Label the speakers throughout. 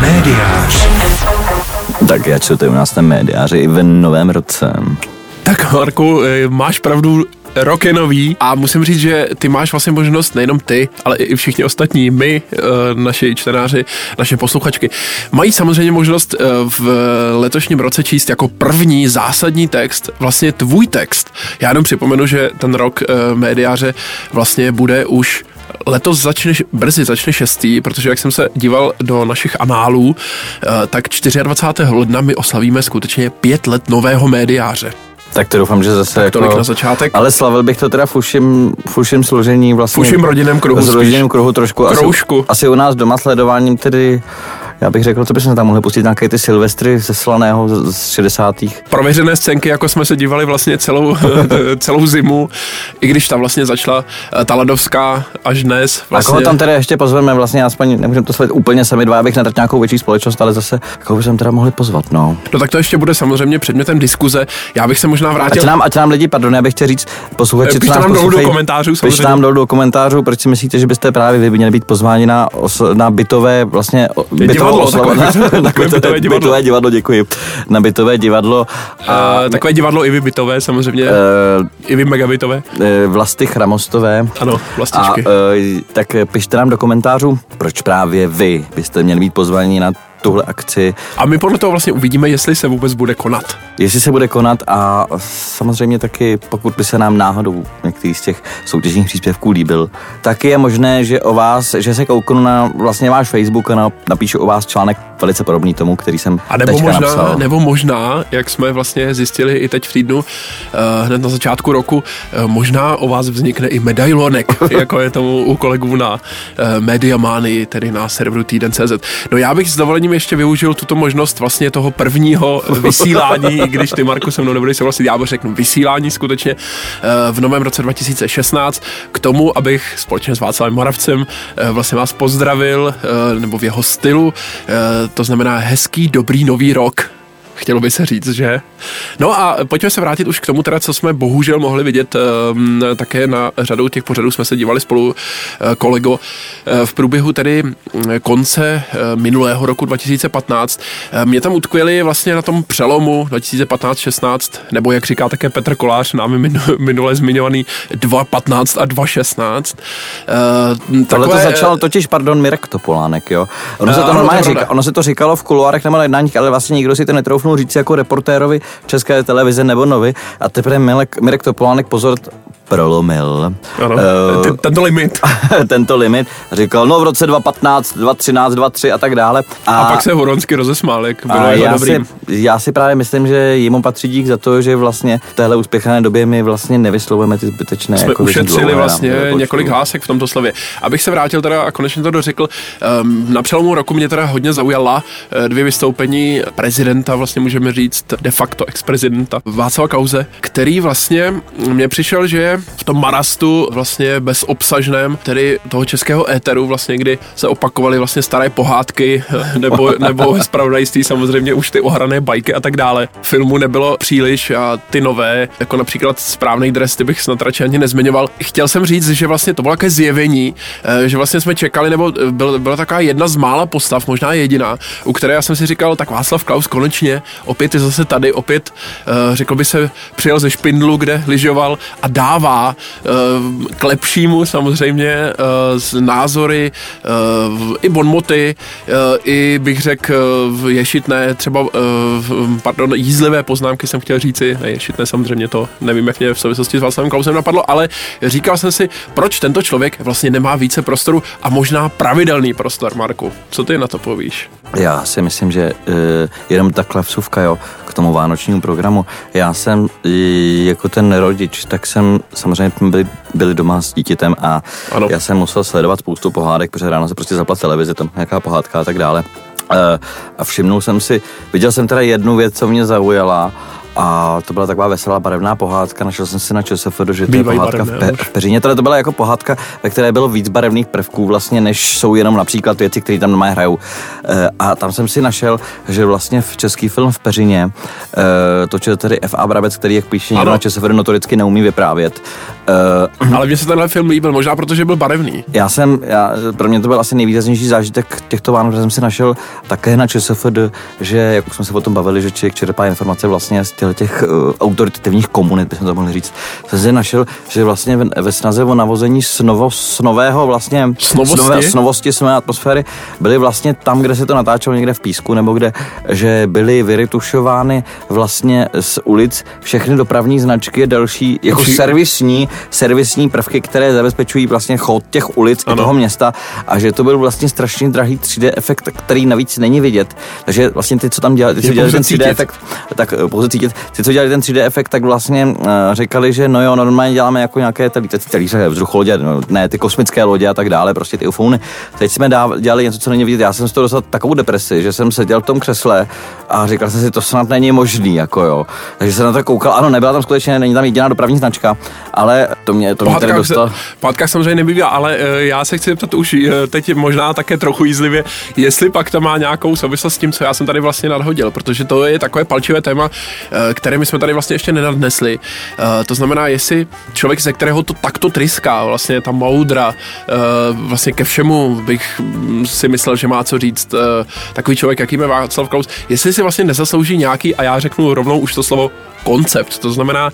Speaker 1: Médiář.
Speaker 2: Tak já čtu u nás ten médiáři i v novém roce.
Speaker 3: Tak Marku, eh, máš pravdu, rok je nový a musím říct, že ty máš vlastně možnost, nejenom ty, ale i všichni ostatní, my, eh, naši čtenáři, naše posluchačky, mají samozřejmě možnost eh, v letošním roce číst jako první zásadní text, vlastně tvůj text. Já jenom připomenu, že ten rok médiáře vlastně bude už letos začne, brzy začne šestý, protože jak jsem se díval do našich análů, tak 24. ledna my oslavíme skutečně pět let nového médiáře.
Speaker 2: Tak to doufám, že zase tak
Speaker 3: jako... na začátek.
Speaker 2: Ale slavil bych to teda v uším, v uším složení vlastně.
Speaker 3: V uším rodinném kruhu.
Speaker 2: V rodinném kruhu trošku.
Speaker 3: Kroužku.
Speaker 2: Asi, asi u nás doma sledováním tedy já bych řekl, co bychom tam mohli pustit, nějaké ty Silvestry ze Slaného z 60.
Speaker 3: Prověřené scénky, jako jsme se dívali vlastně celou, celou zimu, i když tam vlastně začala eh, ta ledovská až dnes.
Speaker 2: Vlastně. A koho tam teda ještě pozveme, vlastně aspoň nemůžeme to sledovat úplně sami dva, abych netrhl nějakou větší společnost, ale zase koho bychom teda mohli pozvat, no.
Speaker 3: No tak to ještě bude samozřejmě předmětem diskuze. Já bych se možná vrátil.
Speaker 2: Ať nám, ať nám lidi, pardon, já bych chtěl říct, posluchači,
Speaker 3: co nám dolů do komentářů,
Speaker 2: samozřejmě. nám dolů do komentářů, proč si myslíte, že byste právě vy měli být pozváni na, na bytové, vlastně bytové
Speaker 3: divadlo,
Speaker 2: takové, na bytové, divadlo. bytové divadlo, děkuji. Na bytové divadlo.
Speaker 3: A, uh, takové divadlo i vy bytové samozřejmě, uh, i vy megabitové.
Speaker 2: Uh, Vlasty Chramostové.
Speaker 3: Ano, vlastičky.
Speaker 2: A, uh, tak pište nám do komentářů, proč právě vy byste měli být pozvaní na tuhle akci.
Speaker 3: A my podle toho vlastně uvidíme, jestli se vůbec bude konat.
Speaker 2: Jestli se bude konat a samozřejmě taky, pokud by se nám náhodou některý z těch soutěžních příspěvků líbil, tak je možné, že o vás, že se kouknu na vlastně váš Facebook a napíšu o vás článek velice podobný tomu, který jsem
Speaker 3: a nebo
Speaker 2: možná,
Speaker 3: napsal. nebo možná, jak jsme vlastně zjistili i teď v týdnu, uh, hned na začátku roku, uh, možná o vás vznikne i medailonek, jako je tomu u kolegů na uh, Mediamany, tedy na serveru týden.cz. No já bych s dovolením ještě využil tuto možnost vlastně toho prvního vysílání, když ty, Marku, se mnou nebudeš souhlasit, já řeknu vysílání skutečně uh, v novém roce 2016 k tomu, abych společně s Václavem Moravcem uh, vlastně vás pozdravil, uh, nebo v jeho stylu, to znamená hezký, dobrý nový rok chtělo by se říct, že? No a pojďme se vrátit už k tomu teda, co jsme bohužel mohli vidět um, také na řadu těch pořadů jsme se dívali spolu uh, kolego uh, v průběhu tedy konce uh, minulého roku 2015. Uh, mě tam utkvěli vlastně na tom přelomu 2015-16, nebo jak říká také Petr Kolář, námi minule zmiňovaný 2.15 a 2.16.
Speaker 2: Uh, Tohle to začal totiž, pardon, Mirek Topolánek, jo? Ono se to normálně říká, ono se to říkalo v kuloárech nebo na jednáních, ale vlastně nikdo si to netroufl troufnu říct jako reportérovi České televize nebo Novy. A teprve Mirek, Mirek Topolánek pozor prolomil.
Speaker 3: Ano, uh, tento limit.
Speaker 2: tento limit. Říkal, no v roce 2015, 2013, 2023 a tak dále.
Speaker 3: A, a pak se Horonsky rozesmál, jak bylo
Speaker 2: a
Speaker 3: jako
Speaker 2: já
Speaker 3: dobrý.
Speaker 2: Si, já si právě myslím, že jemu patří dík za to, že vlastně v téhle úspěchané době my vlastně nevyslovujeme ty zbytečné.
Speaker 3: Jsme
Speaker 2: jako
Speaker 3: ušetřili vlastně několik hásek v tomto slově. Abych se vrátil teda a konečně to dořekl, um, na přelomu roku mě teda hodně zaujala uh, dvě vystoupení prezidenta, vlastně můžeme říct de facto ex-prezidenta Václava Kauze, který vlastně mě přišel, že v tom marastu vlastně bezobsažném, tedy toho českého éteru vlastně, kdy se opakovaly vlastně staré pohádky nebo, nebo zpravodajství samozřejmě už ty ohrané bajky a tak dále. Filmu nebylo příliš a ty nové, jako například správný dres, ty bych snad radši ani nezmiňoval. Chtěl jsem říct, že vlastně to bylo také zjevení, eh, že vlastně jsme čekali, nebo byl, byla taková jedna z mála postav, možná jediná, u které já jsem si říkal, tak Václav Klaus konečně opět je zase tady, opět eh, řekl by se přijel ze Špindlu, kde lyžoval a dává dává eh, k lepšímu samozřejmě z eh, názory, eh, i bonmoty, i bych řekl ješitné, třeba, pardon, jízlivé poznámky jsem chtěl říci, ne ješitné samozřejmě to, nevím, jak mě v souvislosti s Václavem Klausem napadlo, ale říkal jsem si, proč tento člověk vlastně nemá více prostoru a možná pravidelný prostor, Marku. Co ty na to povíš?
Speaker 2: Já si myslím, že uh, jenom takhle vsuvka, jo, k tomu vánočnímu programu. Já jsem jako ten rodič, tak jsem samozřejmě byli, byli doma s dítětem a ano. já jsem musel sledovat spoustu pohádek, protože ráno se prostě zaplat televize, tam nějaká pohádka a tak dále. Uh, a všimnul jsem si, viděl jsem teda jednu věc, co mě zaujala a to byla taková veselá barevná pohádka, našel jsem si na ČSFD, že to je pohádka barevné, v, pe- v Peřině. Tohle to byla jako pohádka, ve které bylo víc barevných prvků vlastně, než jsou jenom například věci, které tam normálně hrajou. E, a tam jsem si našel, že vlastně v český film v Peřině e, točil tedy F.A. Brabec, který jak píše někdo na ČSFD notoricky neumí vyprávět,
Speaker 3: Uh, Ale mně se tenhle film líbil, možná protože byl barevný.
Speaker 2: Já jsem, já, pro mě to byl asi nejvýraznější zážitek těchto Vánoc, že jsem si našel také na ČSFD, že jak už jsme se o tom bavili, že člověk čerpá informace vlastně z těch, těch uh, autoritativních komunit, bychom to mohli říct, jsem si našel, že vlastně ve, ve snaze o navození snovo, snového vlastně
Speaker 3: snovosti? Snové,
Speaker 2: snovosti snové atmosféry byly vlastně tam, kde se to natáčelo někde v písku, nebo kde, že byly vyretušovány vlastně z ulic všechny dopravní značky další jako Vši... servisní, servisní prvky, které zabezpečují vlastně chod těch ulic ano. i toho města a že to byl vlastně strašně drahý 3D efekt, který navíc není vidět. Takže vlastně ty, co tam dělali, ty, co dělali ten 3D cítit. efekt, tak eh, pouze cítit, ty, co dělali ten 3D efekt, tak vlastně uh, říkali, že no jo, normálně děláme jako nějaké talíře vzducholodě, no, ne ty kosmické lodě a tak dále, prostě ty ufouny. Teď jsme dělali něco, co není vidět. Já jsem z toho dostal takovou depresi, že jsem seděl v tom křesle a říkal jsem si, to snad není možný, jako jo. Takže jsem na to koukal, ano, nebyla tam skutečně, není tam jediná dopravní značka, ale to mě, to mě tady dostalo.
Speaker 3: Pátka samozřejmě nebývá, ale uh, já se chci zeptat už uh, teď možná také trochu jízlivě, jestli pak to má nějakou souvislost s tím, co já jsem tady vlastně nadhodil, protože to je takové palčivé téma, uh, které my jsme tady vlastně ještě nenadnesli. To znamená, jestli člověk, ze kterého to takto tryská, vlastně ta moudra, vlastně ke všemu bych si myslel, že má co říct takový člověk, jakým je Václav Klaus, jestli si vlastně nezaslouží nějaký, a já řeknu rovnou už to slovo, koncept. To znamená,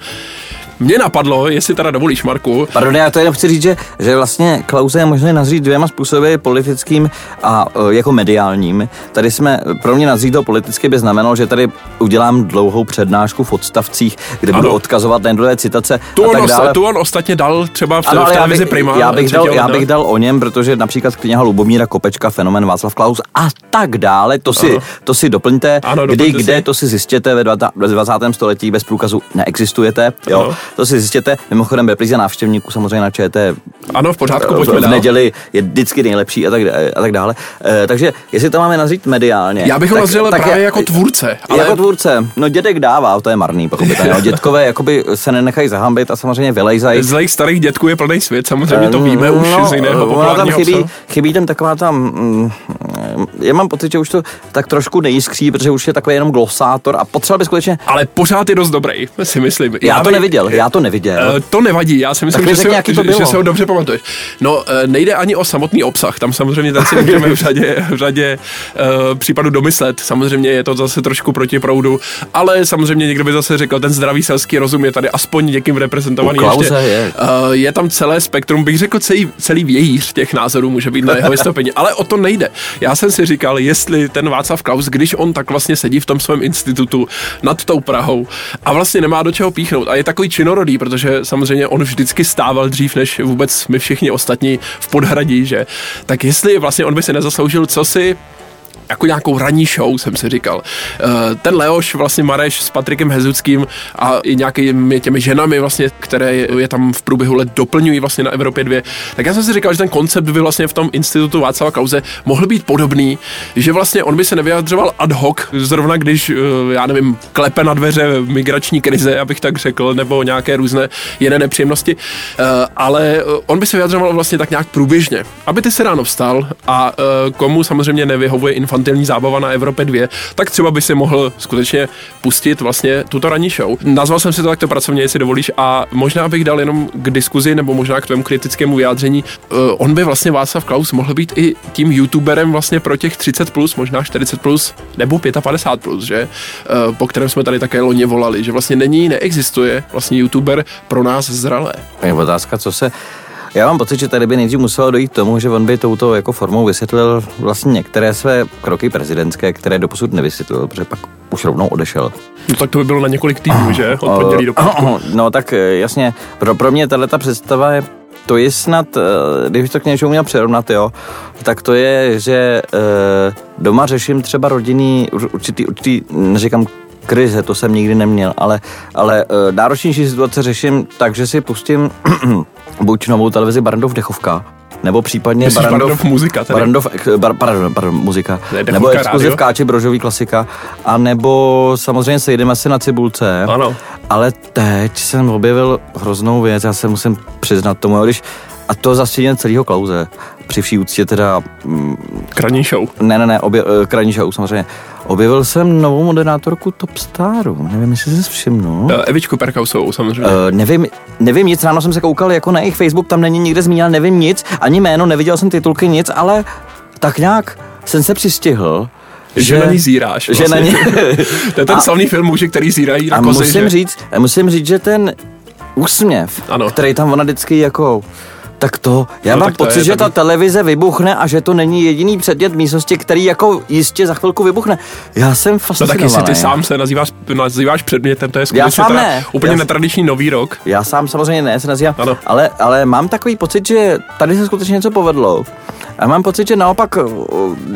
Speaker 3: mě napadlo, jestli teda dovolíš, Marku.
Speaker 2: Pardon, já to jenom chci říct, že, že vlastně Klause je možné nazřít dvěma způsoby, politickým a uh, jako mediálním. Tady jsme, pro mě nazřít to politicky by znamenalo, že tady udělám dlouhou přednášku v odstavcích, kde ano. budu odkazovat na jednotlivé citace
Speaker 3: tu
Speaker 2: a tak
Speaker 3: on,
Speaker 2: dále.
Speaker 3: Tu on ostatně dal třeba v, ano, v televizi Prima.
Speaker 2: Já bych, dal, já bych dal o něm, protože například kniha Lubomíra Kopečka, fenomen Václav Klaus a tak dále, to si, to si doplňte, ano, kdy, kde, si. to si zjistěte ve 20. století bez průkazu neexistujete. Jo. Ano to si zjistěte. Mimochodem, repríza návštěvníků samozřejmě na ČT.
Speaker 3: Ano, v pořádku,
Speaker 2: pojďme V neděli je vždycky nejlepší a tak, a tak dále. E, takže jestli to máme nazřít mediálně.
Speaker 3: Já bych ho nazřel tak právě jako tvůrce.
Speaker 2: Ale... Jako tvůrce. No dědek dává, to je marný, pochopitelně. Dětkové jakoby se nenechají zahambit a samozřejmě vylejzají.
Speaker 3: Zlejch starých dětků je plný svět, samozřejmě to víme no, už z jiného
Speaker 2: tam chybí, chybí tam taková tam, mm, já mám pocit, že už to tak trošku nejiskří, protože už je takový jenom glosátor a potřeboval by skutečně.
Speaker 3: Ale pořád je dost dobrý, si myslím.
Speaker 2: Já, já to by... neviděl, já to neviděl. Uh,
Speaker 3: to nevadí, já si myslím, že, si, to že, že se ho dobře pamatuješ. No, uh, nejde ani o samotný obsah, tam samozřejmě ten si můžeme v řadě, v řadě uh, případů domyslet. Samozřejmě je to zase trošku proti proudu, ale samozřejmě někdo by zase řekl, ten zdravý selský rozum je tady aspoň někým reprezentovaný.
Speaker 2: ještě. Je.
Speaker 3: Uh, je tam celé spektrum, bych řekl, celý, celý vějíř těch názorů může být na jeho vystoupení, ale o to nejde. Já jsem si říkal, jestli ten Václav Klaus, když on tak vlastně sedí v tom svém institutu nad tou Prahou a vlastně nemá do čeho píchnout a je takový činorodý, protože samozřejmě on vždycky stával dřív než vůbec my všichni ostatní v podhradí, že? Tak jestli vlastně on by si nezasloužil co si jako nějakou ranní show, jsem si říkal. Eh, ten Leoš, vlastně Mareš s Patrikem Hezuckým a i nějakými těmi ženami, vlastně, které je tam v průběhu let doplňují vlastně na Evropě dvě, tak já jsem si říkal, že ten koncept by vlastně v tom institutu Václava Klauze mohl být podobný, že vlastně on by se nevyjadřoval ad hoc, zrovna když, eh, já nevím, klepe na dveře migrační krize, abych tak řekl, nebo nějaké různé jiné nepříjemnosti, eh, ale on by se vyjadřoval vlastně tak nějak průběžně, aby ty se ráno vstal a komu samozřejmě nevyhovuje informace infantilní zábava na Evropě 2, tak třeba by si mohl skutečně pustit vlastně tuto ranní show. Nazval jsem si to takto pracovně, jestli dovolíš, a možná bych dal jenom k diskuzi nebo možná k tvému kritickému vyjádření. Uh, on by vlastně Václav Klaus mohl být i tím youtuberem vlastně pro těch 30 plus, možná 40 plus nebo 55 plus, že? Uh, po kterém jsme tady také loni volali, že vlastně není, neexistuje vlastně youtuber pro nás zralé.
Speaker 2: Je otázka, co se já mám pocit, že tady by nejdřív muselo dojít k tomu, že on by touto jako formou vysvětlil vlastně některé své kroky prezidentské, které doposud nevysvětlil, protože pak už rovnou odešel.
Speaker 3: No tak to by bylo na několik týdnů, že? Od pondělí do
Speaker 2: No tak eh, jasně, pro, pro mě tahle představa je to je snad, eh, když to k něčemu měl přerovnat, jo, tak to je, že eh, doma řeším třeba rodinný, určitý, určitý, neříkám krize, to jsem nikdy neměl, ale, ale náročnější situace řeším tak, že si pustím buď novou televizi Barandov Dechovka, nebo případně
Speaker 3: Barandov, Barandov muzika.
Speaker 2: Tady. Barandov, bar, pardon, pardon, muzika. Nebo exkluziv Káči Brožový klasika. A nebo samozřejmě sejdeme se na Cibulce.
Speaker 3: Ano.
Speaker 2: Ale teď jsem objevil hroznou věc, já se musím přiznat tomu, když a to zastěně celého Klauze. Při vší úctě teda... Mm,
Speaker 3: Kraní show.
Speaker 2: Ne, ne, ne, obje, uh, Kraní show samozřejmě. Objevil jsem novou moderátorku Top Staru. Nevím, jestli jsi všimnul.
Speaker 3: Uh, Evičku Perkausovou samozřejmě. Uh,
Speaker 2: nevím, nevím nic, ráno jsem se koukal jako na jejich Facebook, tam není nikde zmíněn, nevím nic, ani jméno, neviděl jsem titulky, nic, ale tak nějak jsem se přistihl,
Speaker 3: že, že na ní zíráš.
Speaker 2: Vlastně. Že na
Speaker 3: ní... to je ten a, slavný film muži, který zírají na
Speaker 2: a
Speaker 3: kozy,
Speaker 2: musím
Speaker 3: že?
Speaker 2: říct, musím říct, že ten úsměv, ano. který tam ona vždycky jako tak to, já no, mám pocit, je, že ta televize vybuchne a že to není jediný předmět místnosti, který jako jistě za chvilku vybuchne. Já jsem fascinovaný.
Speaker 3: No tak jestli ty sám se nazýváš, nazýváš předmětem, to je skutečně teda ne. úplně já, netradiční nový rok.
Speaker 2: Já sám samozřejmě ne, se nazývám, ale, ale mám takový pocit, že tady se skutečně něco povedlo. A mám pocit, že naopak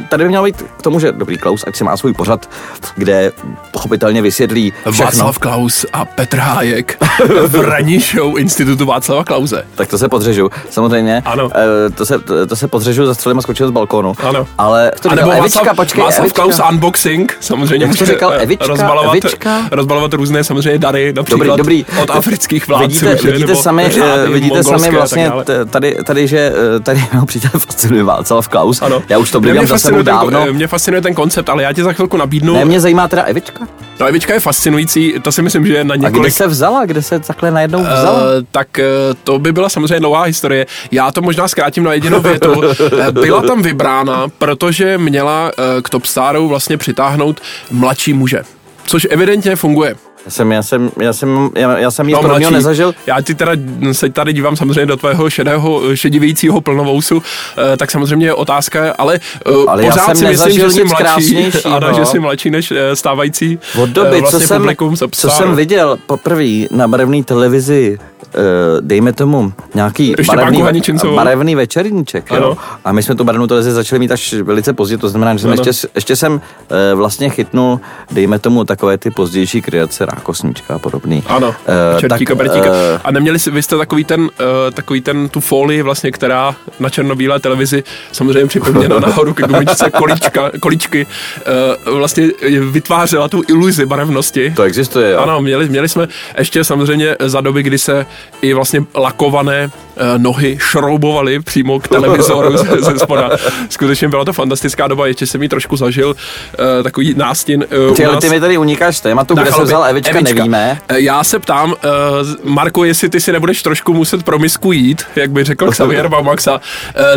Speaker 2: tady by měl být k tomu, že dobrý Klaus, ať si má svůj pořad, kde pochopitelně vysvětlí
Speaker 3: všechno. Václav Klaus a Petr Hájek v ranní show Institutu Václava Klauze.
Speaker 2: Tak to se podřežu, samozřejmě.
Speaker 3: Ano.
Speaker 2: E, to, se, to, se podřežu, zastřelím a skočil z balkónu.
Speaker 3: Ano.
Speaker 2: Ale
Speaker 3: to říkal, Evička, Václav, počkej, Václav Evička. Klaus unboxing, samozřejmě
Speaker 2: Jak to říkal,
Speaker 3: eh,
Speaker 2: Evička,
Speaker 3: rozbalovat,
Speaker 2: Evička?
Speaker 3: rozbalovat různé samozřejmě dary, například dobrý, dobrý. od afrických vládců.
Speaker 2: Vidíte, vidíte nebo sami, vidíte sami vlastně tady, tady, že tady přítele fascinuje Václav Klaus.
Speaker 3: Ano.
Speaker 2: Já už to blídám za sebou dávno.
Speaker 3: Ten, mě fascinuje ten koncept, ale já ti za chvilku nabídnu.
Speaker 2: Ne, mě zajímá teda Evička.
Speaker 3: No Evička je fascinující, to si myslím, že je na několik...
Speaker 2: A kde se vzala, kde se takhle najednou vzala? Uh,
Speaker 3: tak uh, to by byla samozřejmě dlouhá historie. Já to možná zkrátím na jedinou větu. byla tam vybrána, protože měla uh, k Top Staru vlastně přitáhnout mladší muže. Což evidentně funguje.
Speaker 2: Já jsem, já jsem, já jsem, já, já jsem no, pro nezažil.
Speaker 3: Já ti teda se tady dívám samozřejmě do tvého šedého, šedivějícího plnovousu, eh, tak samozřejmě je otázka, ale,
Speaker 2: eh, ale pořád já si myslím, že jsi mladší,
Speaker 3: ano, že jsi mladší než eh, stávající
Speaker 2: Od doby, vlastně co, jsem, co jsem viděl poprvé na barevné televizi uh, dejme tomu, nějaký barevný, barevný večerníček. Jo? A my jsme tu barevnou televizi začali mít až velice pozdě, to znamená, že jsem ještě, ještě jsem uh, vlastně chytnul, dejme tomu, takové ty pozdější kreace Rákosníčka a podobný.
Speaker 3: Ano, uh, čertíka, tak, Uh, a neměli vy jste takový ten, uh, takový ten, tu folii vlastně, která na černobílé televizi samozřejmě připomněna nahoru ke gumičce kolíčka, kolíčky, uh, vlastně vytvářela tu iluzi barevnosti.
Speaker 2: To existuje, jo.
Speaker 3: Ano, měli, měli jsme ještě samozřejmě za doby, kdy se i vlastně lakované nohy šroubovali přímo k televizoru ze, ze spoda. Skutečně byla to fantastická doba, ještě jsem mi trošku zažil uh, takový nástin.
Speaker 2: Uh, ty, nás... ty mi tady unikáš tématu, kde se vzal Evička, Evička, nevíme.
Speaker 3: Já se ptám, Marko, jestli ty si nebudeš trošku muset promisku jít, jak by řekl Xavier Baumaxa.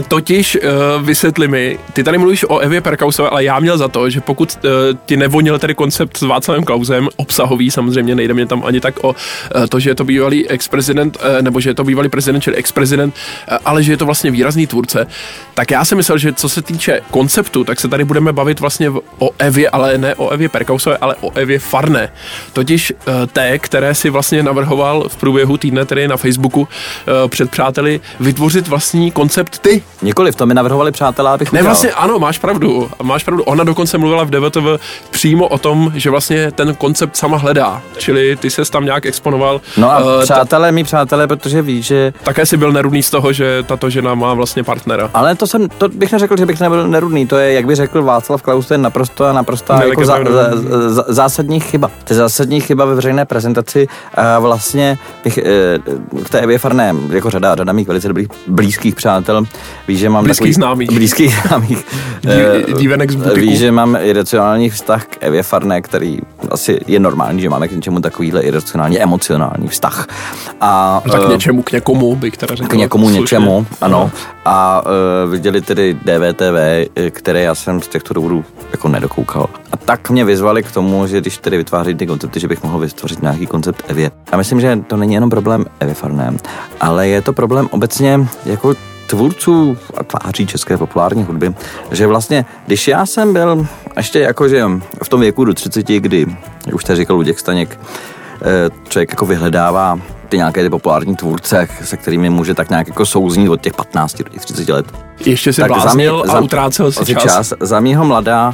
Speaker 3: Totiž vysvětli mi, ty tady mluvíš o Evě Perkausové, ale já měl za to, že pokud ti nevonil tedy koncept s Václavem Klausem, obsahový samozřejmě, nejde mě tam ani tak o to, že je to bývalý ex prezident, eh, nebo že je to bývalý prezident, čili ex-prezident, eh, ale že je to vlastně výrazný tvůrce, tak já si myslel, že co se týče konceptu, tak se tady budeme bavit vlastně o Evě, ale ne o Evě Perkausové, ale o Evě Farné. Totiž eh, té, které si vlastně navrhoval v průběhu týdne, tedy na Facebooku před přáteli, vytvořit vlastní koncept ty.
Speaker 2: Nikoliv, to mi navrhovali přátelé, abych
Speaker 3: Ne, udělal. vlastně ano, máš pravdu. Máš pravdu. Ona dokonce mluvila v DVTV přímo o tom, že vlastně ten koncept sama hledá. Čili ty se tam nějak exponoval.
Speaker 2: No a uh, přátelé, mý přátelé, protože ví, že...
Speaker 3: Také si byl nerudný z toho, že tato žena má vlastně partnera.
Speaker 2: Ale to jsem, to bych neřekl, že bych nebyl nerudný. To je, jak by řekl Václav Klaus, to je naprosto a naprosto jako za, za, za, zásadní chyba. To je zásadní chyba ve veřejné prezentaci. A vlastně bych e, k té Evě Farné, jako řada, řada mých velice dobrých blízkých přátel, ví, že mám
Speaker 3: blízkých takový, známých.
Speaker 2: Blízkých známých.
Speaker 3: E, Dívenek z butiku.
Speaker 2: Ví, že mám iracionální vztah k Evě Farné, který asi je normální, že máme k něčemu takovýhle iracionální, emocionální vztah. A,
Speaker 3: no tak k něčemu, k někomu bych teda.
Speaker 2: K někomu slušně. něčemu, ano. A uh, viděli tedy DVTV, které já jsem z těchto důvodů jako nedokoukal. A tak mě vyzvali k tomu, že když tedy vytváří ty koncepty, že bych mohl vytvořit nějaký koncept Evě. A myslím, že to není jenom problém Evy Farné, ale je to problém obecně jako tvůrců a tváří české populární hudby, že vlastně, když já jsem byl ještě jakože v tom věku do 30, kdy, jak už jste říkal Luděk Staněk, člověk jako vyhledává ty nějaké ty populární tvůrce, se kterými může tak nějak jako souznít od těch 15 do těch 30 let.
Speaker 3: Ještě si bláznil a utrácel si čas. čas.
Speaker 2: Za mýho mladá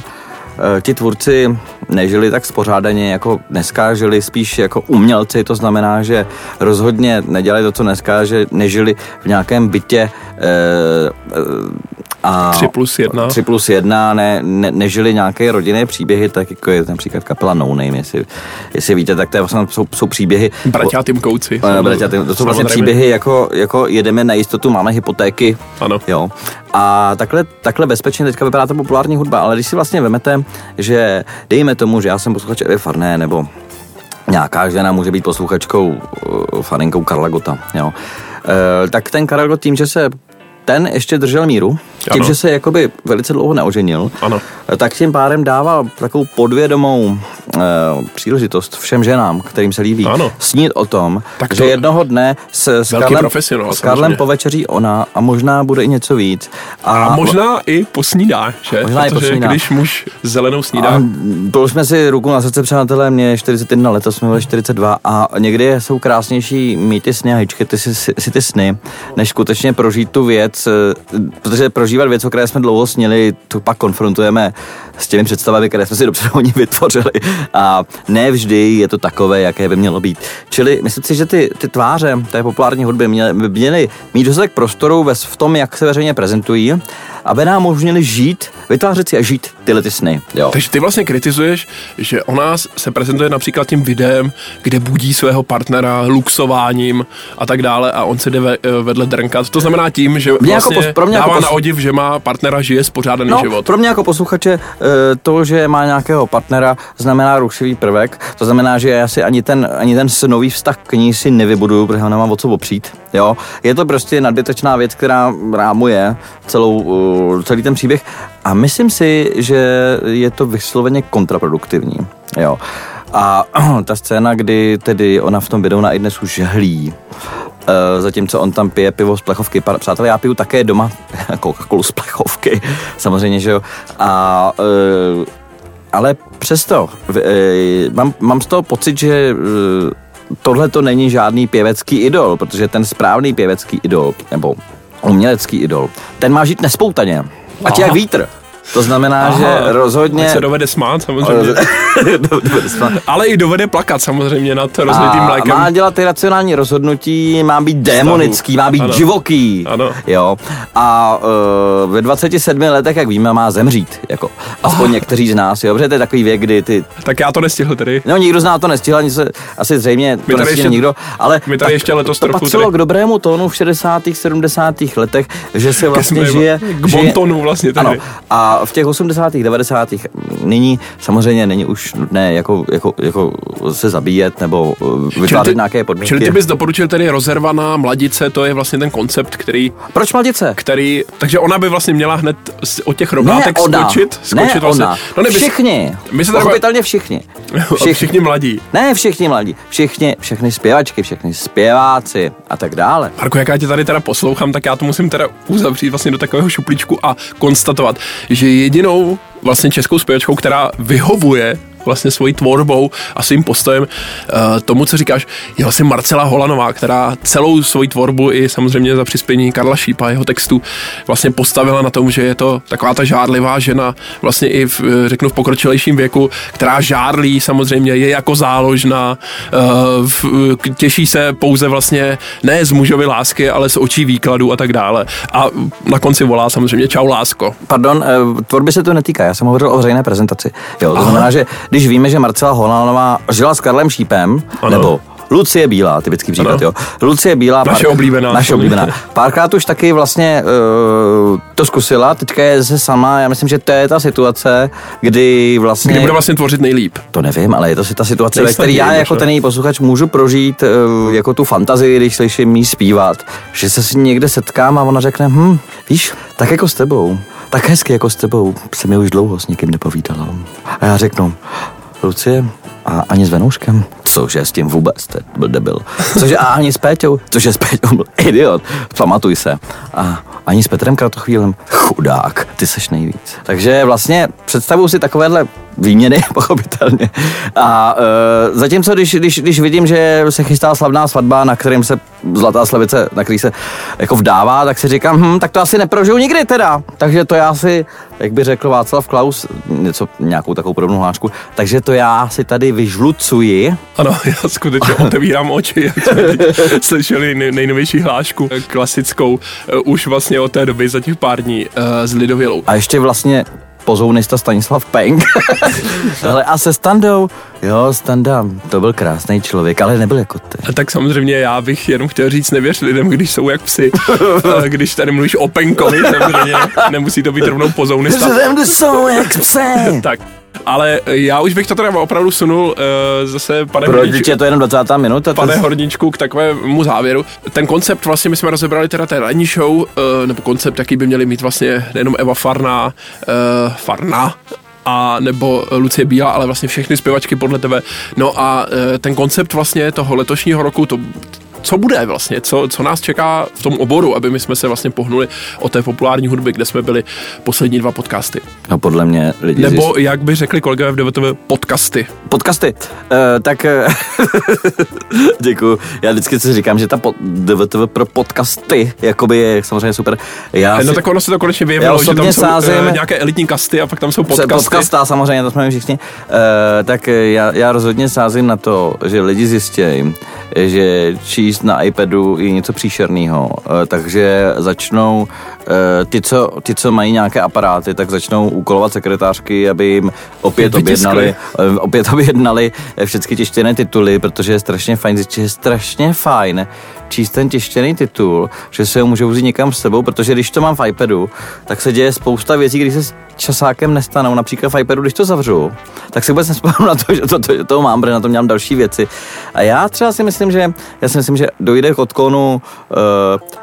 Speaker 2: eh, ti tvůrci nežili tak spořádaně jako dneska, žili spíš jako umělci, to znamená, že rozhodně nedělali to, co dneska, že nežili v nějakém bytě e, e,
Speaker 3: A 3 plus 1.
Speaker 2: 3 plus 1, ne, ne, nežili nějaké rodinné příběhy, tak jako je například kapela No Name, jestli, jestli víte, tak to je vlastně, jsou, jsou příběhy.
Speaker 3: Bratia Timkouci.
Speaker 2: Bratia Tim, to jsou vlastně příběhy jako, jako jedeme na jistotu, máme hypotéky.
Speaker 3: Ano.
Speaker 2: Jo. A takhle, takhle bezpečně teďka vypadá ta populární hudba, ale když si vlastně vemete, že dejme tomu, že já jsem posluchač Evy Farné, nebo nějaká žena může být posluchačkou, uh, faninkou Karla Gota, jo. Uh, tak ten Karel Gott tím, že se ten ještě držel míru, tím, ano. že se jakoby velice dlouho neoženil,
Speaker 3: ano.
Speaker 2: tak tím pádem dával takovou podvědomou e, příležitost všem ženám, kterým se líbí,
Speaker 3: ano.
Speaker 2: snít o tom, tak to že jednoho dne s, s, Karlem, s Karlem povečeří ona a možná bude i něco víc.
Speaker 3: A, a možná i posnídá, že? Možná Protože i posnídá. když muž zelenou snídá. A
Speaker 2: byl jsme si ruku na srdce, přátelé, mě 41 let, jsme byli 42 a někdy jsou krásnější mít ty sny a hýčky, ty si, si, si ty sny, než skutečně prožít tu věc, eh, protože prožívat věc, o které jsme dlouho snili, tu pak konfrontujeme s těmi představami, které jsme si dopředu oni vytvořili. A ne vždy je to takové, jaké by mělo být. Čili myslím si, že ty, ty tváře té populární hudby měly, by měly mít dostatek prostoru v tom, jak se veřejně prezentují, aby nám umožnili žít, vytvářet si a žít tyhle ty sny. Jo.
Speaker 3: Takže ty vlastně kritizuješ, že o nás se prezentuje například tím videem, kde budí svého partnera luxováním a tak dále a on se jde ve, vedle drnkat. To znamená tím, že mě vlastně jako pos, pro mě dává jako pos... na odiv, že má partnera, žije spořádaný no, život.
Speaker 2: Pro mě jako posluchače to, že má nějakého partnera, znamená rušivý prvek. To znamená, že já si ani ten, ani ten snový vztah k ní si nevybuduju, protože ho nemám o co opřít. Jo? Je to prostě nadbytečná věc, která rámuje celou, uh, celý ten příběh a myslím si, že je to vysloveně kontraproduktivní. Jo. A ta scéna, kdy tedy ona v tom videu na i dnes už žehlí, zatímco on tam pije pivo z plechovky. Přátelé, já piju také doma Coca-Colu z plechovky, samozřejmě, že jo. A, uh, ale přesto, uh, mám, mám z toho pocit, že tohle to není žádný pěvecký idol, protože ten správný pěvecký idol, nebo umělecký idol, ten má žít nespoutaně. Ať jak vítr. To znamená, Aha, že rozhodně...
Speaker 3: Ať se dovede smát samozřejmě. dovede smát. Ale i dovede plakat samozřejmě nad rozlitým mlékem.
Speaker 2: Má dělat ty racionální rozhodnutí, má být démonický, má být ano. divoký.
Speaker 3: Ano.
Speaker 2: Jo. A uh, ve 27 letech, jak víme, má zemřít. Jako. Aspoň oh. někteří z nás, jo. Protože to je takový věk, kdy ty...
Speaker 3: Tak já to nestihl tedy.
Speaker 2: No, nikdo z nás to nestihl, ani se, asi zřejmě to nestihl ještě, nikdo. Ale
Speaker 3: my tady ještě letos
Speaker 2: to trochu patřilo tady. k dobrému tónu v 60. 70. letech, že se vlastně žije...
Speaker 3: K bontonu vlastně tady. Ano.
Speaker 2: A v těch 80. 90. nyní samozřejmě není už nutné jako, jako, jako se zabíjet nebo uh, vytvářet nějaké podmínky.
Speaker 3: Čili ty bys doporučil tedy rozervaná mladice, to je vlastně ten koncept, který...
Speaker 2: Proč mladice?
Speaker 3: Který, takže ona by vlastně měla hned od těch rovnátek ne, ona. skočit? skočit
Speaker 2: ne,
Speaker 3: vlastně.
Speaker 2: ona. No, nebys, všichni. My se Pochopitelně všichni.
Speaker 3: všichni. všichni mladí.
Speaker 2: Ne, všichni mladí. Všichni, všechny zpěvačky, všechny zpěváci a tak dále.
Speaker 3: Marko, jak já tě tady teda poslouchám, tak já to musím teda uzavřít vlastně do takového šuplíčku a konstatovat, že jedinou vlastně českou zpěvačkou, která vyhovuje vlastně svojí tvorbou a svým postojem uh, tomu, co říkáš, je vlastně Marcela Holanová, která celou svoji tvorbu i samozřejmě za přispění Karla Šípa, jeho textu, vlastně postavila na tom, že je to taková ta žádlivá žena, vlastně i v, řeknu v pokročilejším věku, která žádlí samozřejmě, je jako záložná, v, těší se pouze vlastně ne z mužovy lásky, ale z očí výkladu a tak dále. A na konci volá samozřejmě čau lásko.
Speaker 2: Pardon, tvorby se to netýká, já jsem hovořil o veřejné prezentaci. Jo, to znamená, že když víme, že Marcela Holanová žila s Karlem Šípem, ano. nebo Lucie Bílá, typický příklad, ano. jo. Lucie Bílá.
Speaker 3: Naše pár, oblíbená.
Speaker 2: Naše oblíbená. Párkrát už taky vlastně uh, to zkusila, teďka je se sama, já myslím, že to je ta situace, kdy vlastně...
Speaker 3: Kdy bude vlastně tvořit nejlíp.
Speaker 2: To nevím, ale je to si ta situace, ve které já jako ten její posluchač můžu prožít uh, jako tu fantazii, když slyším jí zpívat, že se s ní někde setkám a ona řekne, hm, víš, tak jako s tebou tak hezky jako s tebou se mi už dlouho s nikým nepovídala. A já řeknu, Lucie, a ani s Venouškem? Cože s tím vůbec, to byl debil. Cože a ani s Péťou? Cože s Péťou byl idiot, pamatuj se. A ani s Petrem Kratochvílem? Chudák, ty seš nejvíc. Takže vlastně představuju si takovéhle výměny, pochopitelně. A uh, zatímco, když, když, když vidím, že se chystá slavná svatba, na kterým se zlatá slavice, na který se jako vdává, tak si říkám, hm, tak to asi neprožiju nikdy teda. Takže to já si, jak by řekl Václav Klaus, něco, nějakou takovou podobnou hlášku, takže to já si tady vyžlucuji.
Speaker 3: Ano, já skutečně otevírám oči, jak jsme slyšeli nej, nejnovější hlášku, klasickou, uh, už vlastně od té doby za těch pár dní uh, s Lidovělou.
Speaker 2: A ještě vlastně pozounista Stanislav Peng. ale a se Standou, jo, Standa, to byl krásný člověk, ale nebyl jako ty.
Speaker 3: A tak samozřejmě já bych jenom chtěl říct, nevěř lidem, když jsou jak psy. když tady mluvíš o Penkovi, samozřejmě nemusí to být rovnou pozounista.
Speaker 2: Jsou jak psy.
Speaker 3: tak, ale já už bych to teda opravdu sunul uh, zase, pane
Speaker 2: Proč Horníčku, je to jenom 20. minuta?
Speaker 3: Pane to... Horníčku, k takovému závěru. Ten koncept vlastně my jsme rozebrali teda té ranní show, uh, nebo koncept, jaký by měli mít vlastně nejenom Eva Farná, uh, Farna, a nebo Lucie Bílá, ale vlastně všechny zpěvačky podle tebe. No a ten koncept vlastně toho letošního roku, to co bude vlastně, co, co nás čeká v tom oboru, aby my jsme se vlastně pohnuli o té populární hudby, kde jsme byli poslední dva podcasty.
Speaker 2: No podle mě lidi
Speaker 3: Nebo zjist... jak by řekli kolegové v DVTV, podcasty.
Speaker 2: Podcasty. Uh, tak uh, děkuji. Já vždycky si říkám, že ta po, DVTV pro podcasty jakoby je samozřejmě super. Já
Speaker 3: no si, tak ono se to konečně vyjevilo, že tam jsou sázím, uh, nějaké elitní kasty a pak tam jsou podcasty.
Speaker 2: Podcasta samozřejmě, to jsme všichni. Uh, tak já, já rozhodně sázím na to, že lidi zjistějí, že číst na iPadu je něco příšerného, eh, takže začnou eh, ty co, ty, co mají nějaké aparáty, tak začnou úkolovat sekretářky, aby jim opět objednali, eh, opět objednali všechny tištěné tituly, protože je strašně fajn že je strašně fajn číst ten tištěný titul, že se ho můžu vzít někam s sebou, protože když to mám v iPadu, tak se děje spousta věcí, když se časákem nestanou. Například v iPadu, když to zavřu, tak si vůbec nespomínám na to, že to, to, to mám, protože na tom dělám další věci. A já třeba si myslím, že já si myslím, že dojde k odklonu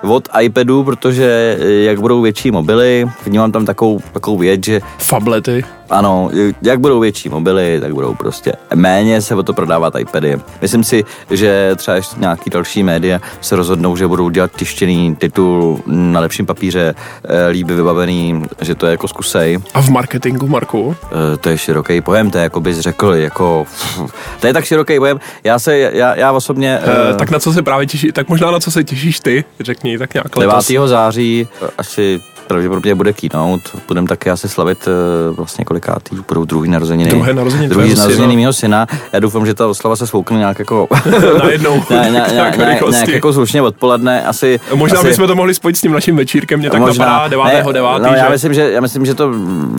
Speaker 2: uh, od iPadu, protože jak budou větší mobily, vnímám tam takovou, takovou věc, že...
Speaker 3: Fablety.
Speaker 2: Ano, jak budou větší mobily, tak budou prostě méně se o to prodávat iPady. Myslím si, že třeba ještě nějaký další média se rozhodnou, že budou dělat tištěný titul na lepším papíře, eh, líbí vybavený, že to je jako zkusej.
Speaker 3: A v marketingu, Marku?
Speaker 2: Eh, to je široký pojem, to je jako bys řekl, jako... To je tak široký pojem. Já se, já, já osobně...
Speaker 3: Uh, tak na co se právě těšíš, tak možná na co se těšíš ty, řekni tak nějak
Speaker 2: 9. Letos. září asi pravděpodobně bude keynote. Budeme taky asi slavit uh, vlastně kolikátý, budou druhý narozeniny.
Speaker 3: Druhé narozeniny,
Speaker 2: druhý narozeniny mého syna. Já doufám, že ta oslava se svoukne nějak jako...
Speaker 3: Najednou.
Speaker 2: ne, ne, ne, ne, nějak jako slušně odpoledne. Asi,
Speaker 3: Možná
Speaker 2: asi,
Speaker 3: bychom to mohli spojit s tím naším večírkem, mě tak možná, napadá 9. Ne, 9.
Speaker 2: No, já, myslím, že, já myslím, že to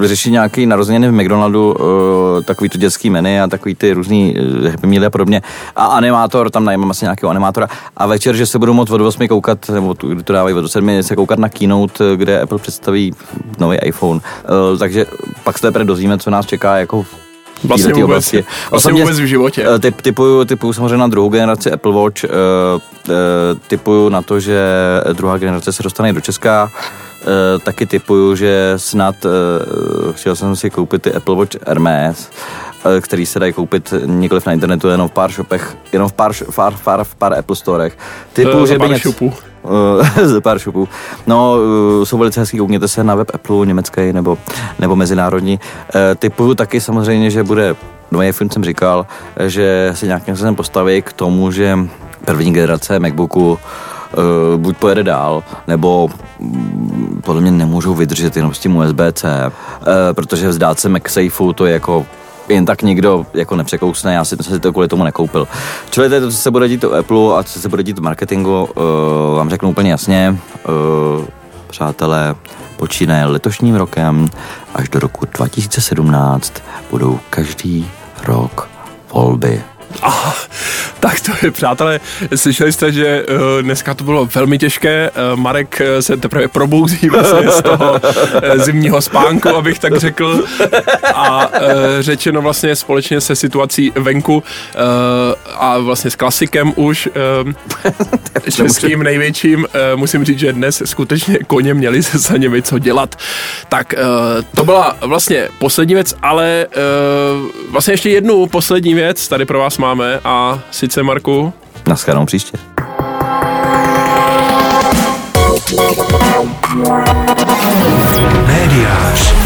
Speaker 2: řeší nějaký narozeniny v McDonaldu, uh, takový to dětský menu a takový ty různý uh, Happy Meal a podobně. A animátor, tam najmám asi nějakého animátora. A večer, že se budu moct od 8 koukat, nebo kdy to dávají od 7, se koukat na keynote, kde Apple představí nový iPhone. Uh, takže pak se teprve dozvíme, co nás čeká jako
Speaker 3: vlastně vůbec, oblasti. Vlastně vůbec v životě.
Speaker 2: Eh, typ, typuju, typuju samozřejmě na druhou generaci Apple Watch, uh, uh, typuju na to, že druhá generace se dostane do Česka, Uh, taky typuju, že snad uh, chtěl jsem si koupit ty Apple Watch Hermes, uh, který se dají koupit nikoliv na internetu, jenom v pár shopech, jenom v pár, pár, pár, v pár Apple Storech.
Speaker 3: Typuju, uh, že by něco,
Speaker 2: z pár šupů. No, jsou velice hezký, koukněte se na web Apple německý nebo, nebo mezinárodní. Typuju taky samozřejmě, že bude nový iPhone jsem říkal, že se nějakým způsobem postaví k tomu, že první generace MacBooku uh, buď pojede dál, nebo mm, podle mě nemůžou vydržet jenom s tím USB-C, uh, protože vzdát se MagSafeu to je jako jen tak nikdo jako nepřekousne, já si, si to kvůli tomu nekoupil. Čili to to, co se bude dít u Apple a co se bude dít marketingu, uh, vám řeknu úplně jasně, uh, přátelé, počínaje letošním rokem až do roku 2017 budou každý rok volby
Speaker 3: to je, přátelé, slyšeli jste, že uh, dneska to bylo velmi těžké. Uh, Marek uh, se teprve probouzí vlastně z toho zimního spánku, abych tak řekl. A řečeno vlastně společně se situací venku a vlastně s klasikem už uh, českým největším. Uh, musím říct, že dnes skutečně koně měli se za němi co dělat. Tak uh, to byla vlastně poslední věc, ale uh, vlastně ještě jednu poslední věc tady pro vás máme a sice Marku.
Speaker 2: Naschledanou příště.
Speaker 1: You.